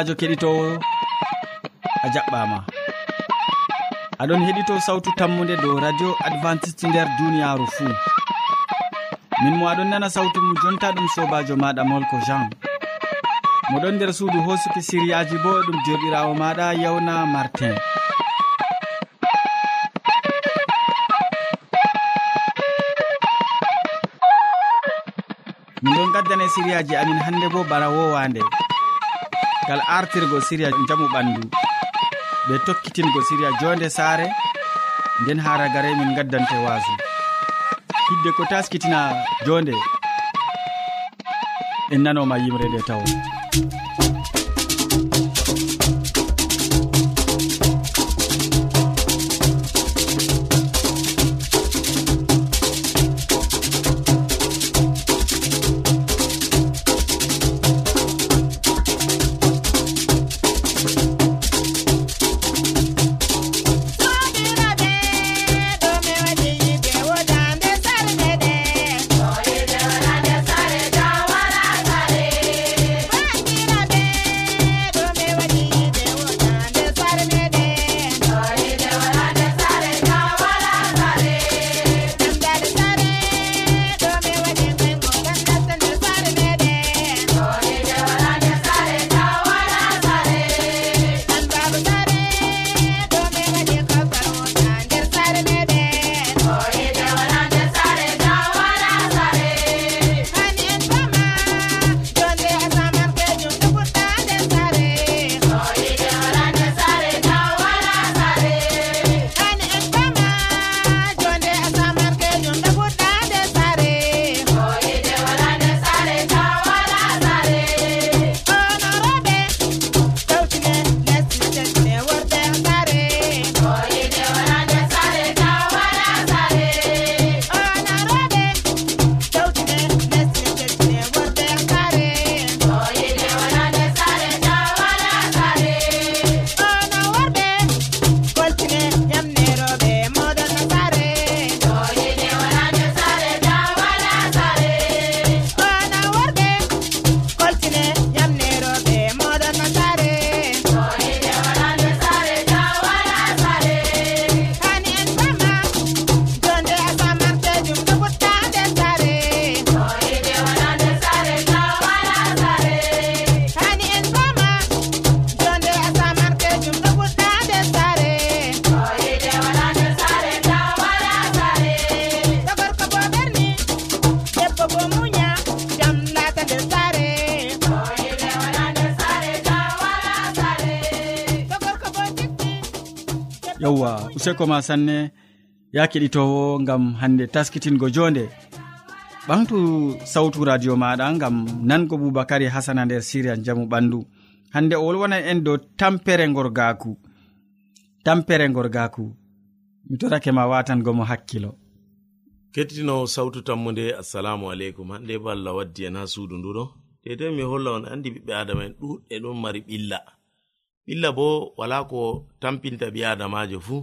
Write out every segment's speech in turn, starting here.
sobajo keɗitowo a jaɓɓama aɗon heɗito sawtu tammude dow radio adventiste nder duniyaru fuu. Min mo aɗon nana sawtu mum jonta ɗum sobajo maɗa molko jean. Moɗon nder suudu hosuki siriyaji bo ɗum joɗirawo maɗa yawna martin. Min ɗon gaddane siriyaji amin hande bo bana wowande gal artirgo siriya jamu ɓandu. Ɓe tokkitingo siriya jonde saare nden haragare min gaddante waso hidde ko taskitina jonde en nanoma yimre nde taw. useko ma sanne ya keɗitowo gam hande taskitingo jonde. Ɓamtu sawtu radio maɗa gam nango boubacary hasana nder siria jamu ɓandu. Hande o wolwonan en dow tampere gorgaku tampere gorgaku mi torake ma watangomo hakkilo. Kettinowo sawtu tammude assalamu aleykum. Hande bo allah waddi en ha suudu nduɗo dedei mi holla on andi ɓiɓɓe adama en ɗuɗɗe ɗon mari ɓilla. Ɓilla bo wala ko tampinta ɓi adamajo fuu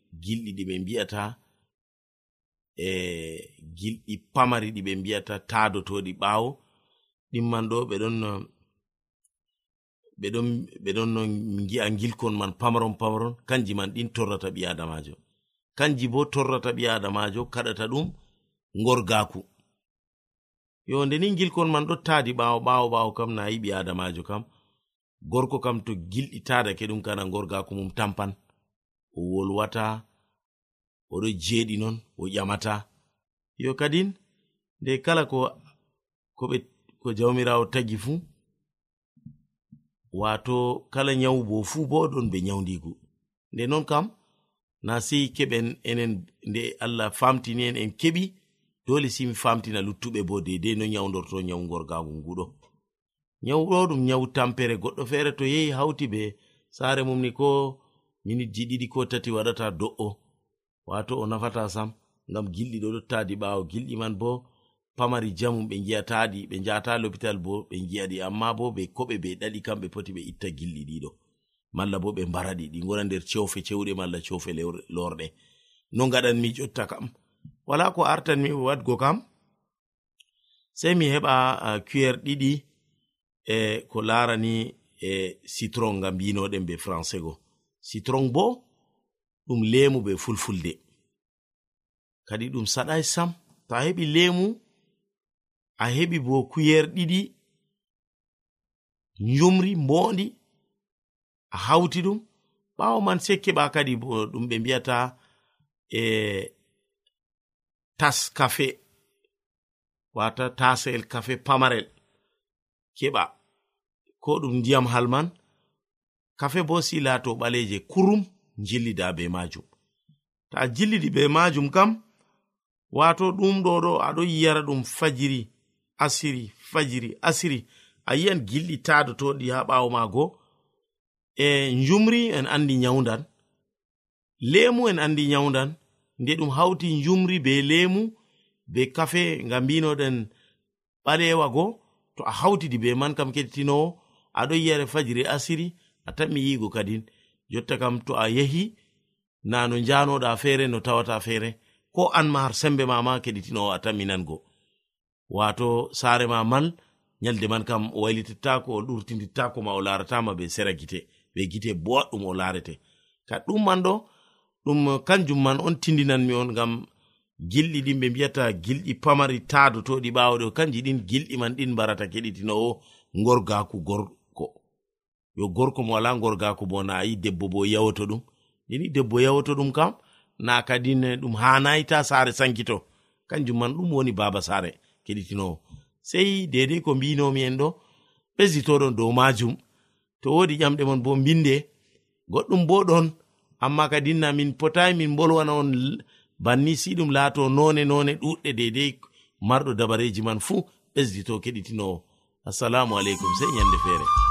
gilɗi ɗi ɓe mbi'ata e gilɗi pamari ɗi ɓe mbi'ata taadotoɗi ɓaawo. Ɗimman ɗo ɓeɗon ɓeɗon ɓeɗon no gi'a gilkon man pamaron pamaron. Kanji man ɗin torrata ɓi adamajo kanji bo torrata ɓi adamajo kaɗata ɗum gorgaku yo nde ni gilkon man ɗo taadi ɓaawo ɓaawo ɓaawo kam na yiɓi adamajo kam. Gorko kam to gilɗi taadake ɗum kana gorgaku mum tampan. o wolwata oɗo jeeɗi non o ƴamata. Yo kadin nde kala ko ko ɓe ko jawmirawo tagi fuu wato kala nyawu bo fuu bo ɗon ɓe nyawdigu nde non kam na sei keɓen enen nde allah famtini en en keɓi dole simi famtina luttuɓe bo deidei no nyawdorto nyawu gorgagu nguɗo. Nyawu ɗo ɗum nyawu tampere goɗɗo feere to yehi hawti be saare mum ni ko minitji ɗiɗi ko tati waɗata do'o. Wato o nafata sam ngam gilɗi ɗo dottadi ɓaawo gilɗi man bo pamari jamum ɓe giyataɗi ɓe njata lopital bo ɓe giyaɗi amma bo ɓe koɓe ɓe ɗaɗi kamɓe poti ɓe itta gilɗi ɗiɗo malla bo ɓe mbaraɗi ɗi gona nder cewfe cewɗe malla cewfe lorɗe no gaɗanmi jotta kam. Wala ko artanmi wadgo kam sei mi heɓa cuer ɗiɗi e ko larani e citron ngam yinoɗen be français go. citron bo ɗum lemu be fulfulde. Kadi ɗum saɗai sam to a heɓi lemu a heɓi bo kuyer ɗiɗi yumri mbondi a hauti ɗum. Ɓawo man sei keɓa kadi bo ɗum ɓe mbiyata e tas kafe wata tasel kafe pamarel keɓa. Ko ɗum ndiyam halman kafe bo si laato ɓaleje kurum jillida be majum to a jillidi be majum kam wato ɗum ɗo ɗo aɗo yiyara ɗum fajiri asiri fajiri asiri. A yi'an gilɗi tadotoɗi ha ɓawo maago e njumri en andi nyawdan lemu en andi nyawdan nde ɗum hawti njumri be lemu be kafe nga mbinoɗen ɓalewa go to a hawtidi be man kam kettinowo aɗo yiyare fajiri asiri a tanmi yigo kadin. Jotta kam to a yehi na no njanoɗa feere no tawata feere. Ko an ma har sembe mama ma keɗitinowo a taminango wato saare ma mal nyalde man kam o wailitittako o ɗurtidittako ma o laratama be sera gite be gite boɗɗum o larete ka ɗum man ɗo ɗum kanjum man on tindinanmi on ngam gilɗi ɗin ɓe mbiyata gilɗi pamari taadotoɗi ɓawoɗo kanji ɗin gilɗi man ɗin mbarata keɗitinowo gorgaku gor yo gorko mo wala gorgako bo na yi debbo bo yawoto ɗum. Yini debbo yawoto ɗum kam na kadin ɗum hanayita sare sankito. Kanjum man ɗum woni baba sare keɗitinowo. Sei dedei ko mbinomi en ɗo ɓesditoɗon dow majum. To wodi ƴamɗe mon bo mbinde goɗɗum bo ɗon amma kadinna min potai min bolwana on banni si ɗum laato none none ɗuɗɗe dedei marɗo dabareji man fuu ɓesdito keɗitinowo. Assalamu aleykum sei ñande feere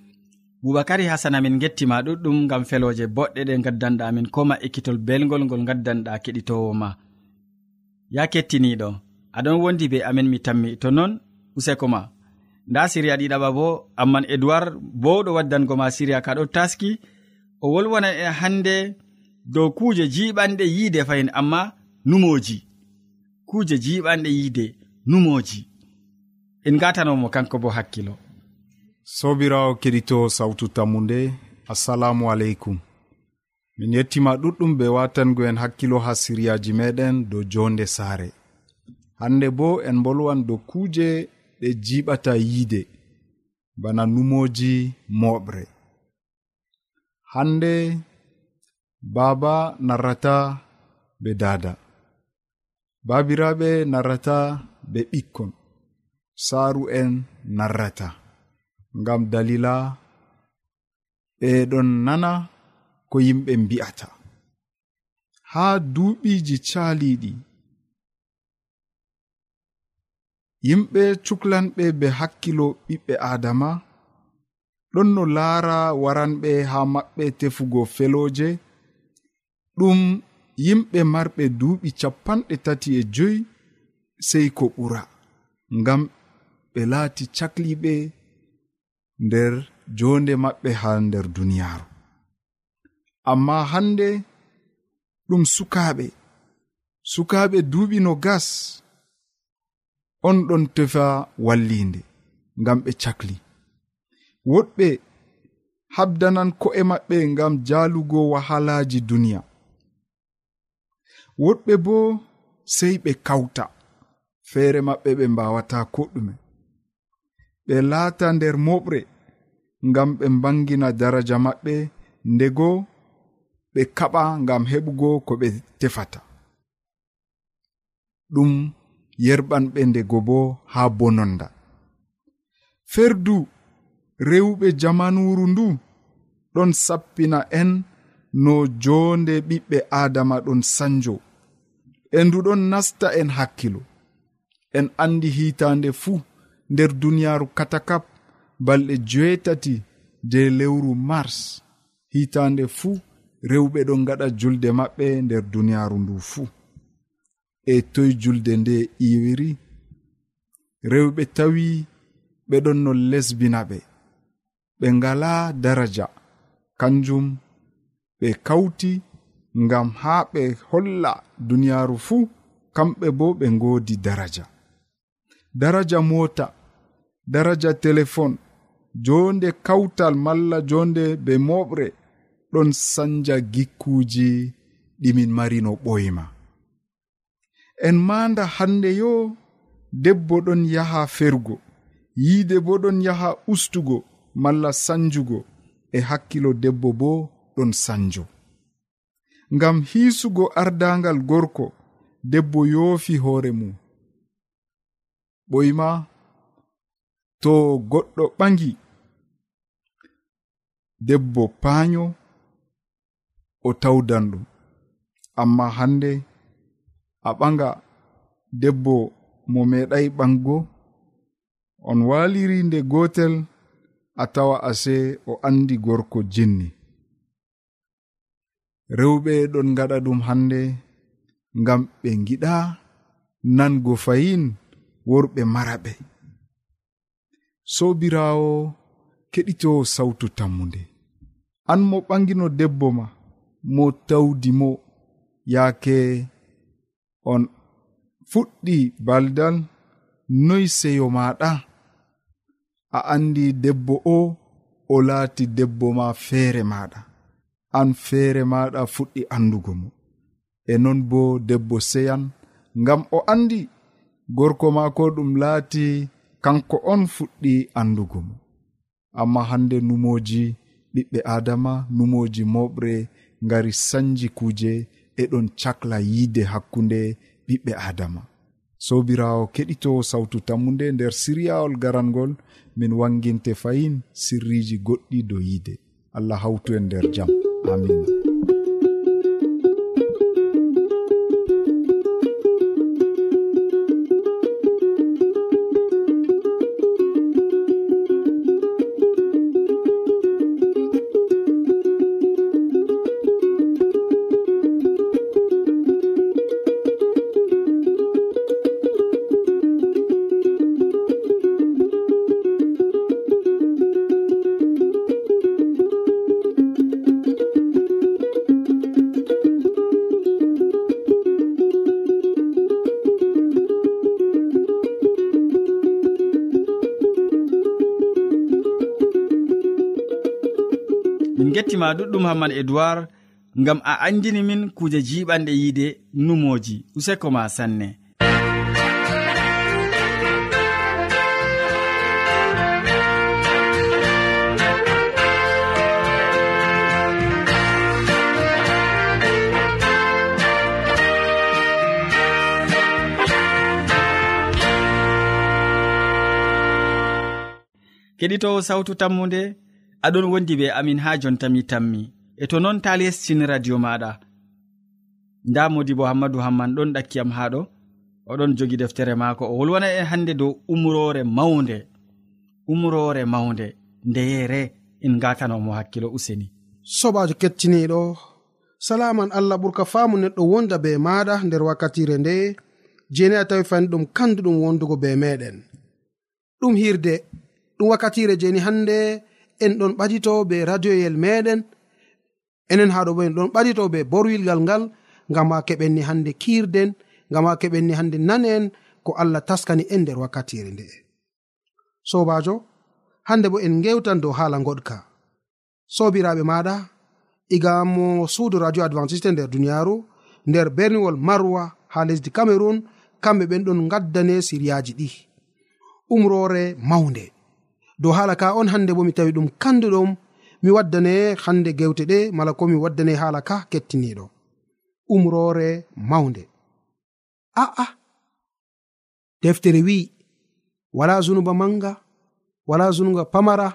boubacary hasana min gettima ɗuɗɗum gam feloje boɗɗe ɗe gaddanɗa amin koma ekkitol belgol ngol gaddanɗa keɗitowo ma ya kettiniɗo aɗon wondi be amin mi tammi to non useko ma. Nda siriya ɗiɗaɓa bo amman edoird bowɗo waddango ma siriya ka ɗo taski. O wolwonan en hande dow kuje jiɓanɗe yiide fayin amma numoji kuje jiɓanɗe yiide numoji en gatanomo kanko bo hakkilo. sobirawo keɗito sawtu tammude assalamu aleykum. Min yettima ɗuɗɗum be watangoen hakkilo ha siryaji meɗen dow jonde saare. Hande bo en bolwan dow kuje ɗe jiɓata yiide bana numoji moɓre hande baaba narrata be dada babiraɓe narrata be ɓikkon. Saaru en narrata. ngam dalila ɓeɗon nana ko yimɓe mbi'ata. Haa duuɓiiji caaliiɗi yimɓe cuklanɓe be hakkilo ɓiɓɓe aadama ɗon no laara waranɓe haa maɓɓe tefugo felooje. Ɗum yimɓe marɓe duuɓi capanɗe tati e joyi sey ko ɓura ngam ɓe laati cakliiɓe nder jonde maɓɓe ha nder duniyaaru. Amma hande ɗum sukaaɓe sukaaɓe duuɓi no gas on ɗon tefa wallinde ngam ɓe cakli. Woɗɓe habdanan ko'e maɓɓe ngam jaalugo wahalaji duniya. Woɗɓe bo sey ɓe kawta feere maɓɓe ɓe mbawata ko ɗume. ɓe laata nder moɓre ngam ɓe mbangina daraja maɓɓe ndego ɓe kaɓa ngam heɓugo ko ɓe tefata. Ɗum yerɓanɓe ndego bo haa bononda. Ferdu rewɓe jamanuru ndu ɗon sappina en no jonde ɓiɓɓe adama ɗon sanjo. E ndu ɗon nasta en hakkilo en andi hitande fuu. nder duniyaaru katakap balɗe joetati je lewru mars. Hitande fuu rewɓe ɗon gaɗa julde maɓɓe nder duniyaaru ndu fuu e toye julde nde iwiri rewɓe tawi ɓe ɗon no lesbina ɓe. Ɓe ngala daraja kanjum ɓe kawti ngam haa ɓe holla duniyaaru fuu kamɓe bo ɓe ngoodi daraja. Daraja moota daraja telefon jonde kawtal malla jonde be moɓre ɗon sanja gikkuji ɗimin mari no ɓoyma. En manda hande yo debbo ɗon yaha fergo yiide bo ɗon yaha ustugo malla sanjugo e hakkilo debbo bo ɗon sanjo. Ngam hiisugo ardangal gorko debbo yoofi hoore mum. Ɓoyma to goɗɗo ɓangi debbo paanyo o tawdan ɗum. Amma hande a ɓanga debbo mo meeɗay ɓango on waliri nde gotel a tawa ase o andi gorko jinni. Rewɓe ɗon gaɗa ɗum hande ngam ɓe giɗa nango fayin worɓe maraɓe. sobirawo keɗitowo sawtu tammude an mo ɓangino debbo ma mo tawdi mo yaake on fuɗɗi baldal noy seyo maɗa a andi debbo o o laati debbo ma feere maɗa an feere maɗa fuɗɗi andugo mo. E non bo debbo seyan ngam o andi gorko maako ɗum laati kanko on fuɗɗi andugo mo. Amma hande numoji ɓiɓɓe adama numoji moɓre ngari sanji kuuje eɗon cakla yiide hakkunde ɓiɓɓe adama sobirawo keɗito sawtu tammude nder siryawol garangol min wanginte fayin sirriji goɗɗi dow yiide. Allah hawtu en nder jam. Amina gettima ɗuɗɗum hamman edoird ngam a andini min kuje jiɓanɗe yiide numoji useko ma sanne. Keɗitowo sawtu tammude aɗon wondi be amin ha jontami tammi. E to non ta lestin radio maɗa. Nda modi bo hammadou hamman ɗon ɗakkiyam ha ɗo oɗon jogi deftere maako. O wolwana en hande dow umrore mawnde. Umrore mawnde. Ndeyere. En gatanomo hakkilo useni. Sobajo kettiniɗo. Salaman allah ɓurka faamu neɗɗo wonda be maɗa nder wakkatire nde. Jeni a tawi fani ɗum kandu ɗum wondugo be meɗen. Ɗum hirde. Ɗum wakkatire jeni hande en ɗon ɓadito be radioyel meɗen enen haɗo bo en ɗon ɓadito be borwilgal ngal ngam ha keɓenni hande kiirden ngam ha keɓenni hande nane ko allah taskani en nder wakkatire nde'e sobajo hande bo en gewtan dow hala goɗka. Sobiraɓe maɗa igamo suudu radio adventiste nder duniyaru nder berniwol marwa ha lesdi cameron kamɓe ɓen ɗon gaddane siriyaji ɗi. Umrore mawnde. dow hala ka on hande bo mi tawi ɗum kanduɗum mi waddane hande gewte ɗe mala ko mi waddane hala ka kettiniɗo. Umrore mawnde. A'a deftere wi wala zunuba manga wala zunuba pamara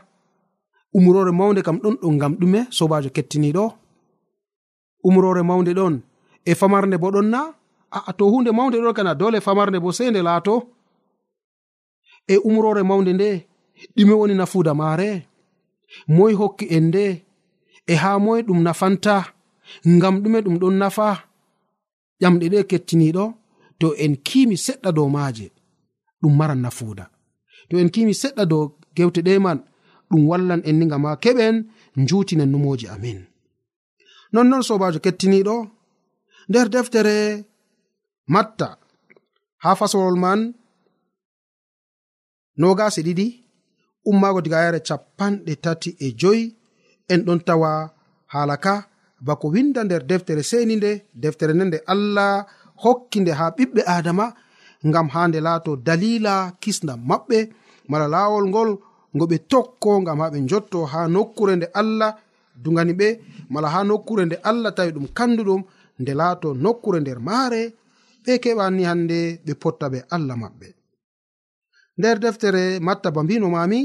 umrore mawnde kam ɗon ɗo ngam ɗume sobajo kettiniɗo. Umrore mawnde ɗon e famarde bo ɗon na? Aa to hunde mawnde ɗon kana dole famarde bo sei nde laato. E umrore mawnde nde ɗume woni nafuuda maare. Moy hokki en nde. E haa moy ɗum nafanta ngam ɗume ɗum ɗon nafa. Ƴamɗe ɗe kettiniiɗo to en kiimi seɗɗa dow maaje ɗum maran nafuuda. To en kimi seɗɗa dow gewte ɗe man ɗum wallan en ni ngam gama keɓen njutinen numoji amin. Nonnon sobajo kettiniɗo nder deftere matta ha fasolol man nogasi ɗiɗi. ummaago diga yare capanɗe tati e joyi. En ɗon tawa haala ka bako winda nder deftere seni nde deftere nde nde allah hokki nde ha ɓiɓɓe adama ngam ha nde laato dalila kisnam maɓɓe mala laawol ngol ngo ɓe tokko ngam ha ɓe jotto ha nokkure nde allah dugani ɓe mala ha nokkure nde allah tawi ɗum kanduɗum nde laato nokkure nder maare ɓe keɓani hande ɓe potta ɓe allah maɓɓe. nder deftere matta ba mbino mami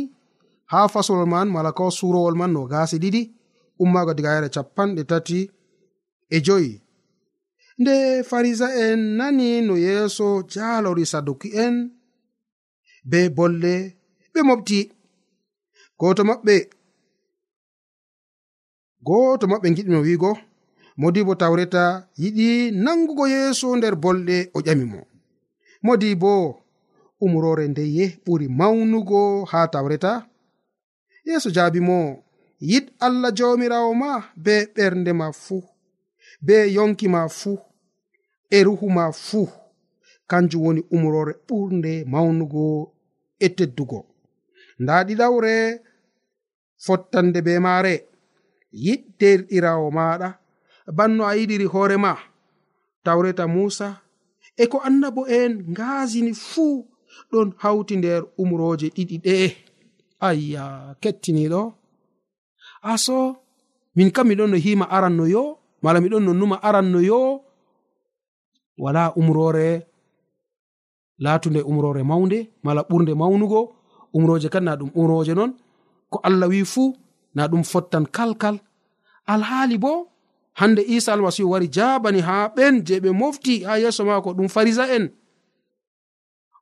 ha fasolol man mala ko surowol man no gasi ɗiɗi ummago diga yare capanɗe tati e joyi. Nde farisa en nani no yeeso jalori saduki en be bolle ɓe mofti goto maɓɓe goto maɓɓe giɗimo wiigo modibo tawreta yiɗi nangugo yeeso nder bolɗe o ƴami mo. Modi bo umrore ndeye ɓuri mawnugo ha tawreta. Yeeso jaabi mo yiɗ allah jawmirawo ma be ɓernde ma fuu be yonki ma fuu e ruhu ma fuu kanjum woni umrore ɓurde mawnugo e teddugo. Nda ɗiɗawre fottande be maare yiɗ derɗirawo maɗa banno a yiɗiri hoorema tawreta musa e ko annabo en ngaasini fuu ɗon hawti nder umroje ɗiɗi ɗe. Ayya kettiniɗo aso ah, min kam miɗon no hima aranno yo mala miɗon no numa aranno yo wala umrore latunde umrore mawnde mala ɓurde mawnugo. Umroje kan na ɗum umroje non. Ko allah wi fuu na ɗum fottan kalkal. Alhaali bo hande isa almasihu wari jabani ha ɓen je ɓe mofti ha yeso mako ɗum farisa en.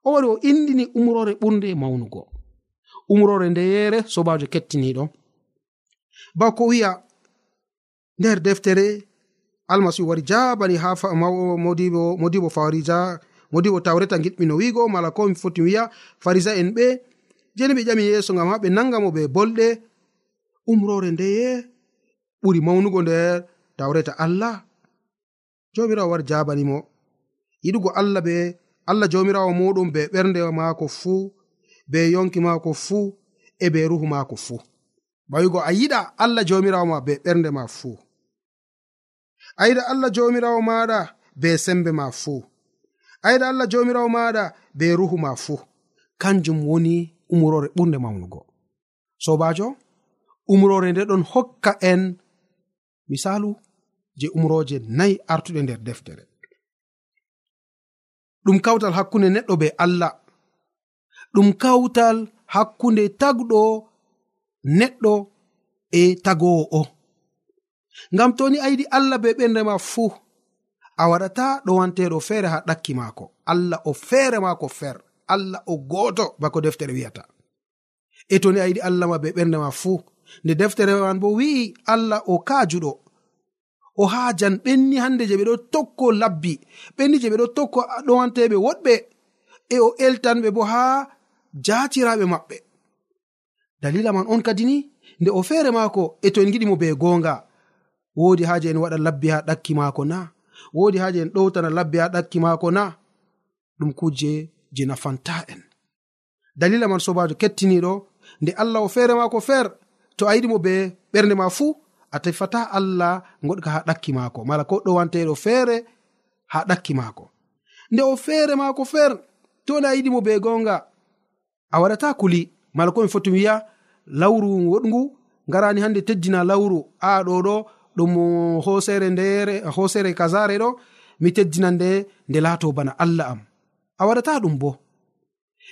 o wari o indini umrore ɓurde e mawnugo. Umrore ndeyere sobajo kettiniɗo. Bako wi'a nder deftere almasihu wari jabani ha modibo modibo farisa modibo tawreta giɗmino wigo mala ko mi foti wiya farisa en ɓe jeni ɓe ƴami yeeso gam ha ɓe nangamo ɓe bolɗe. Umrore ndeye ɓuri mawnugo nder tawreta allah. Jomirawo wari jabanimo yiɗugo allah be allah jawmirawo muɗum be ɓernde maako fuu be yonki maako fuu e be ruhu maako fuu bawigo a yiɗa allah jawmirawo ma be ɓernde ma fuu a yiɗa allah jawmirawo maɗa be sembe ma fuu a yiɗa allah jawmirawo maɗa be ruhu ma fuu kanjum woni umrore ɓurde mawnugo. Sobajo umrore nde ɗon hokka en misalu je umroje nayi artuɗe nder deftere. ɗum kawtal hakkunde neɗɗo be allah. Ɗum kawtal hakkunde tagɗo neɗɗo e tagowo o ngam toni ayiɗi allah be ɓenrema fuu a waɗata ɗo wanteɗo feere ha ɗakki maako. Allah o feere maako fer. Allah o gooto bako deftere wi'ata e toni a yiɗi allah ma be ɓernde ma fuu nde deftere man bo wi'i allah o kaajuɗo. o haajan ɓenni hande je ɓe ɗo tokko labbi ɓenni je ɓe ɗo tokko ɗowanteɓe woɗɓe e o eltanɓe bo haa jaatiraɓe maɓɓe. Dalila man on kadi ni nde o feere maako e to en giɗimo be gonga woodi haaje en waɗa labbi ha ɗakki maako na. Woodi haaje en ɗowtana labbi ha ɗakki maako na. Ɗum kuje je nafanta en. Dalila man sobajo kettiniɗo nde allah o feere maako feer to a yiɗimo be ɓernde ma fuu. a tefata allah goɗka ha ɗakki maako. Mala ko ɗowanteɗo feere ha ɗakki maako. Nde o feere maako feer to nda a yiɗimo be gonga a waɗata kuli. Mala ko mi foti wiya lawru woɗngu ngarani hande teddina lawru. A ɗo ɗo ɗum hosere ndere hosere kasare ɗo mi teddina nde nde laato bana allah am. A waɗata ɗum bo.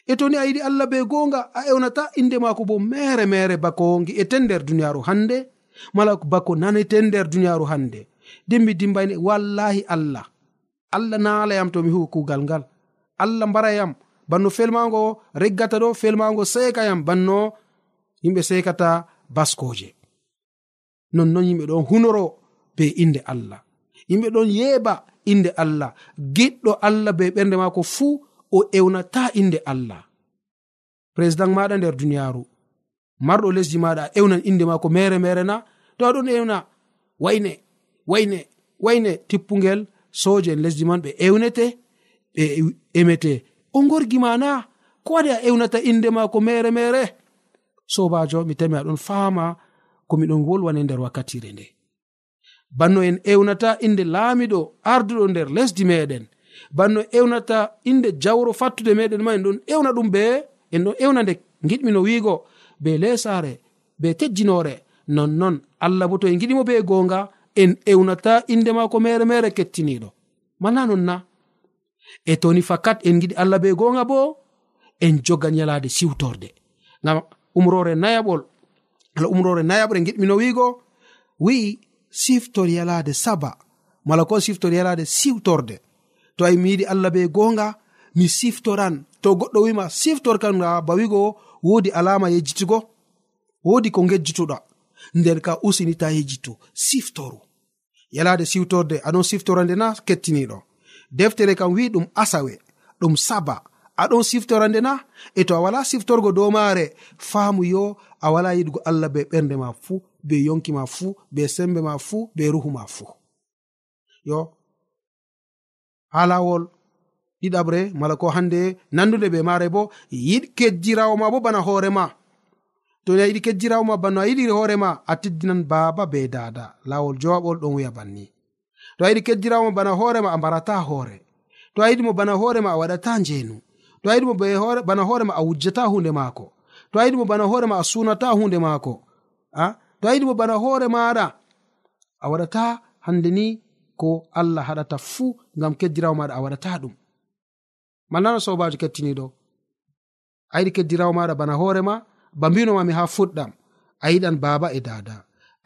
E to ni a yiɗi allah be gonga a ewnata inde maako bo mere mere bako gi'eten nder duniyaru hande mala bako naneten nder duniyaru hande dimmi dimbayne wallahi allah. Allah naalayam to mi huwi kugal ngal. Allah mbarayam banno felmago reggata ɗo felmago sekayam banno yimɓe sekata baskoje nonnon yimɓe ɗon hunoro be inde allah. Yimɓe ɗon yeeba inde allah. Giɗɗo allah be ɓernde mako fuu o ewnata inde allah. Président maɗa nder duniyaru marɗo lesdi maɗa a ewnan inde mako mere mere na to aɗon ewna wayne wayne wayne tippugel soje en lesdi man ɓe ewnete ɓe emete. O gorgi ma na ko waɗi a ewnata inde mako mere mere? Sobajo mi tami aɗon faama komiɗon wolwane nder wakkatire nde. Banno en ewnata inde laamiɗo arduɗo nder lesdi meɗen. Banno ewnata inde jawro fattude meɗen ma en ɗon ewna ɗum be en ɗon ewna nde giɗmino wiigo. be lesare be tejjinore. Nonnon allah bo to en giɗimo be gonga en ewnata inde mako mere mere kettiniɗo. Mana non na e toni fakat en giɗi allah be gonga bo en jogan yalade siwtorde. Ngam umrore nayaɓol ala umrore nayaɓre giɗmino wiigo wi'i siftor yalade saba. Mala ko siftor yalade siwtorde. To ayi mi yiɗi allah be gonga mi siftoran. To goɗɗo wima siftorkan ga ba wigo wodi alama yejjitugo wodi ko gejjituɗa nden ka usinita yejjito siftoru. Yalade siwtorde aɗon siftora nde na kettiniɗo. Deftere kam wi ɗum asawe ɗum saba. Aɗon siftora nde na e to a wala siftorgo dow maare faamu yo a wala yiɗugo allah be ɓernde ma fuu be yonki ma fuu be sembe ma fuu be ruhu ma fuu. Yo ha lawol ɗiɗaɓre mala ko hande nandude ɓe maare bo yiɗ kejjirawo ma bo bana hoorema to ni a yiɗi kejjirawo ma bano a yiɗi hoorema a teddinan baaba be dada. Lawol jowaɓol ɗon wiya banni. To a yiɗi kejjirawo ma bana hoorema a mbarata hoore. To a yiɗimo bana hoorema a waɗata njeenu. To a yiɗimo bana hoorema a wujjata hunde maako. To a yiɗimo bana hoorema a sunata hunde maako. A? To a yiɗimo bana hoore maɗa a waɗata hande ni ko allah haɗata fuu ngam kejjirawo maɗa a waɗata ɗum. mannano sobajo kettiniɗo a yiɗi keddirawo maɗa bana hoorema ba mbinomami ha fuɗɗam. A yiɗan baaba e dada.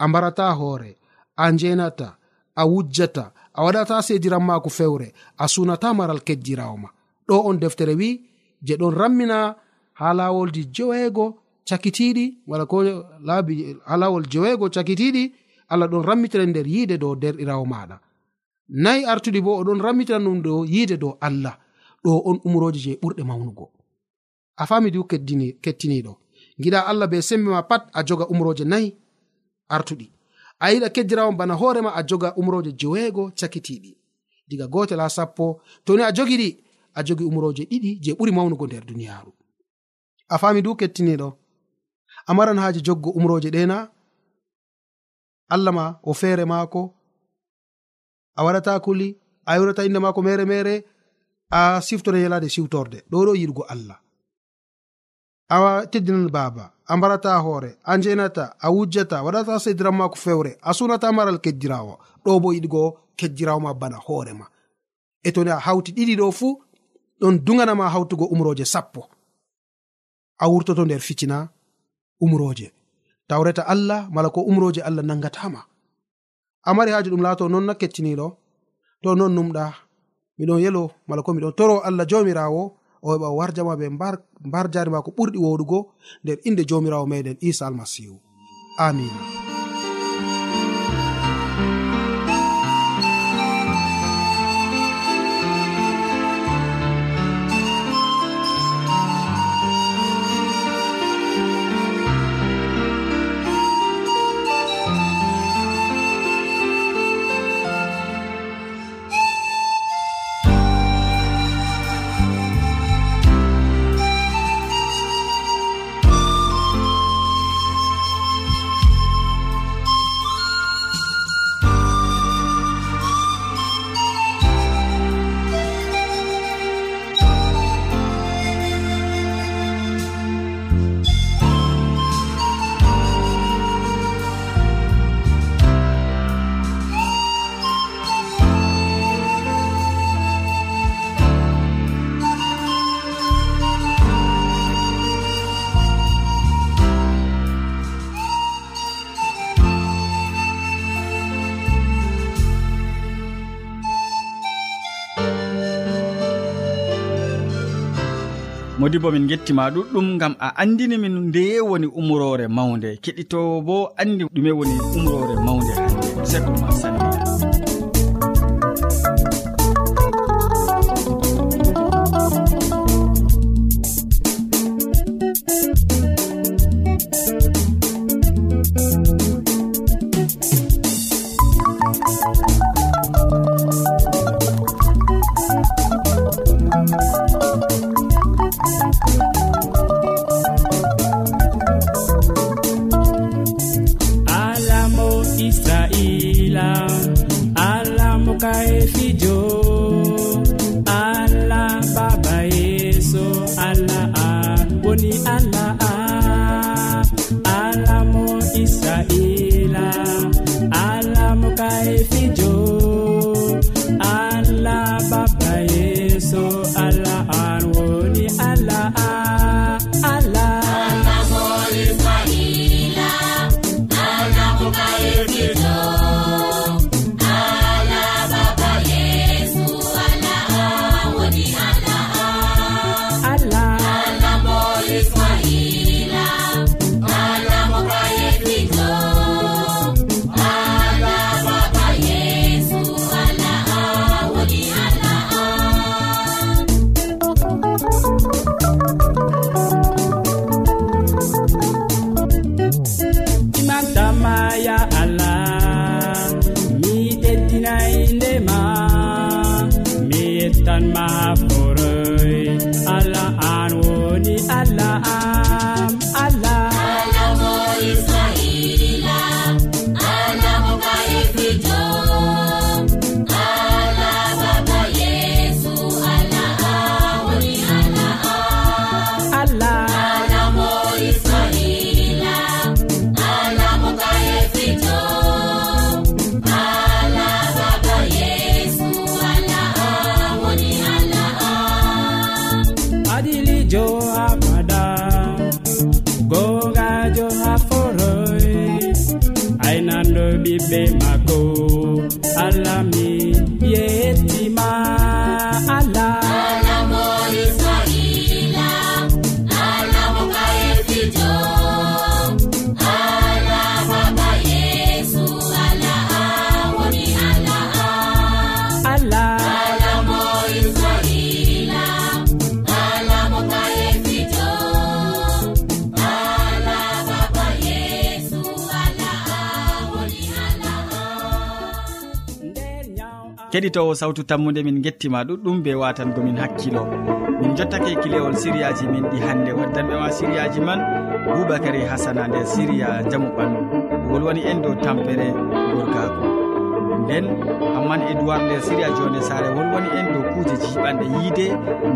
A mbarata hoore a njenata a wujjata a waɗata sediran maako fewre a sunata maral keddirawo ma. Ɗo on deftere wi je ɗon rammina ha lawolji jeweego cakitiɗi wala ko laabi ha lawol jeweego cakitiɗi allah ɗon rammitira nder yiide dow derɗirawo maɗa. Nayi artuɗi bo oɗon rammitira ɗum ɗo yiide dow allah. ɗo on umroji je ɓurɗe mawnugo. A fami du kettiniɗo giɗa allah be sembe ma pat a joga umroje nayi artuɗi. A yiɗa keddirawon bana hoorema a joga umroje joweego cakitiɗi. Diga gotel ha sappo toni a jogiɗi a jogi umroje ɗiɗi je ɓuri mawnugo nder duniyaru a fami du kettiniɗo a maran haji joggo umroje ɗena allah ma o feere maako a waɗata kuli a yurata inde maako mere mere a siftore yalade siwtorde. Ɗo ɗo yiɗgo allah. A teddinan baaba a mbarata hoore a njenata a wujjata waɗata sediran mako fewre a sunata maral kejjirawo. Ɗo bo yiɗgo keddirawo ma bana hoorema e toni a hawti ɗiɗi ɗo fuu ɗon duganama hawtugo umroje sappo. A wurtoto nder ficina umroje tawreta allah mala ko umroje allah nangatama a mari haaji ɗum laato non na kettiniɗo to non numɗa miɗon yelo mala ko miɗon toro allah jomirawo o heɓa o warjama ɓe mbar jari ma ko ɓurɗi woɗugo nder inde jomirawo meɗen isa almasihu. Amina modi bo min gettima ɗuɗɗum gam a andini min ndeye woni umrore mawde keɗitowo bo andi ɗume woni umrore mawde hande sekoma sandia jo ha gogajo ha foroy aynando ɓiɓɓe mako alami keɗitowo sawtu tammude min gettima ɗuɗɗum be watangomin hakkilo. Min jottake kilewol siriyaji min ɗi hannde waddanɓe ma siriyaji man boubacary hasana nder siriya jamu ɓandu. Wolwani en dow tampere gorgako nden amman edoird nder siriya jonde sare wolwani en dow kuuje jiɓanɗe yiide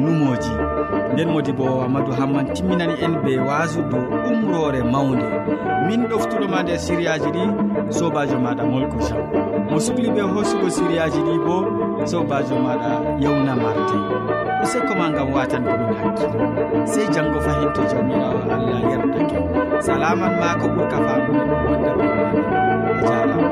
numoji. Nden modi bo amadou hamman timminani en be wasu dow umrore mawde min ɗoftuɗoma nder siriyaji ɗi sobajo maɗa molko jam mo sukli ɓe hoosugo siriyaji ɗi bo sobajo maɗa yewna marde o sekkoma gam watan ko ɗum hakkilo. Sey janggo fahin to jawmirawo allah yerdake salaman ma ko ɓurka famuɗen wonda ɓe maɗa a jarama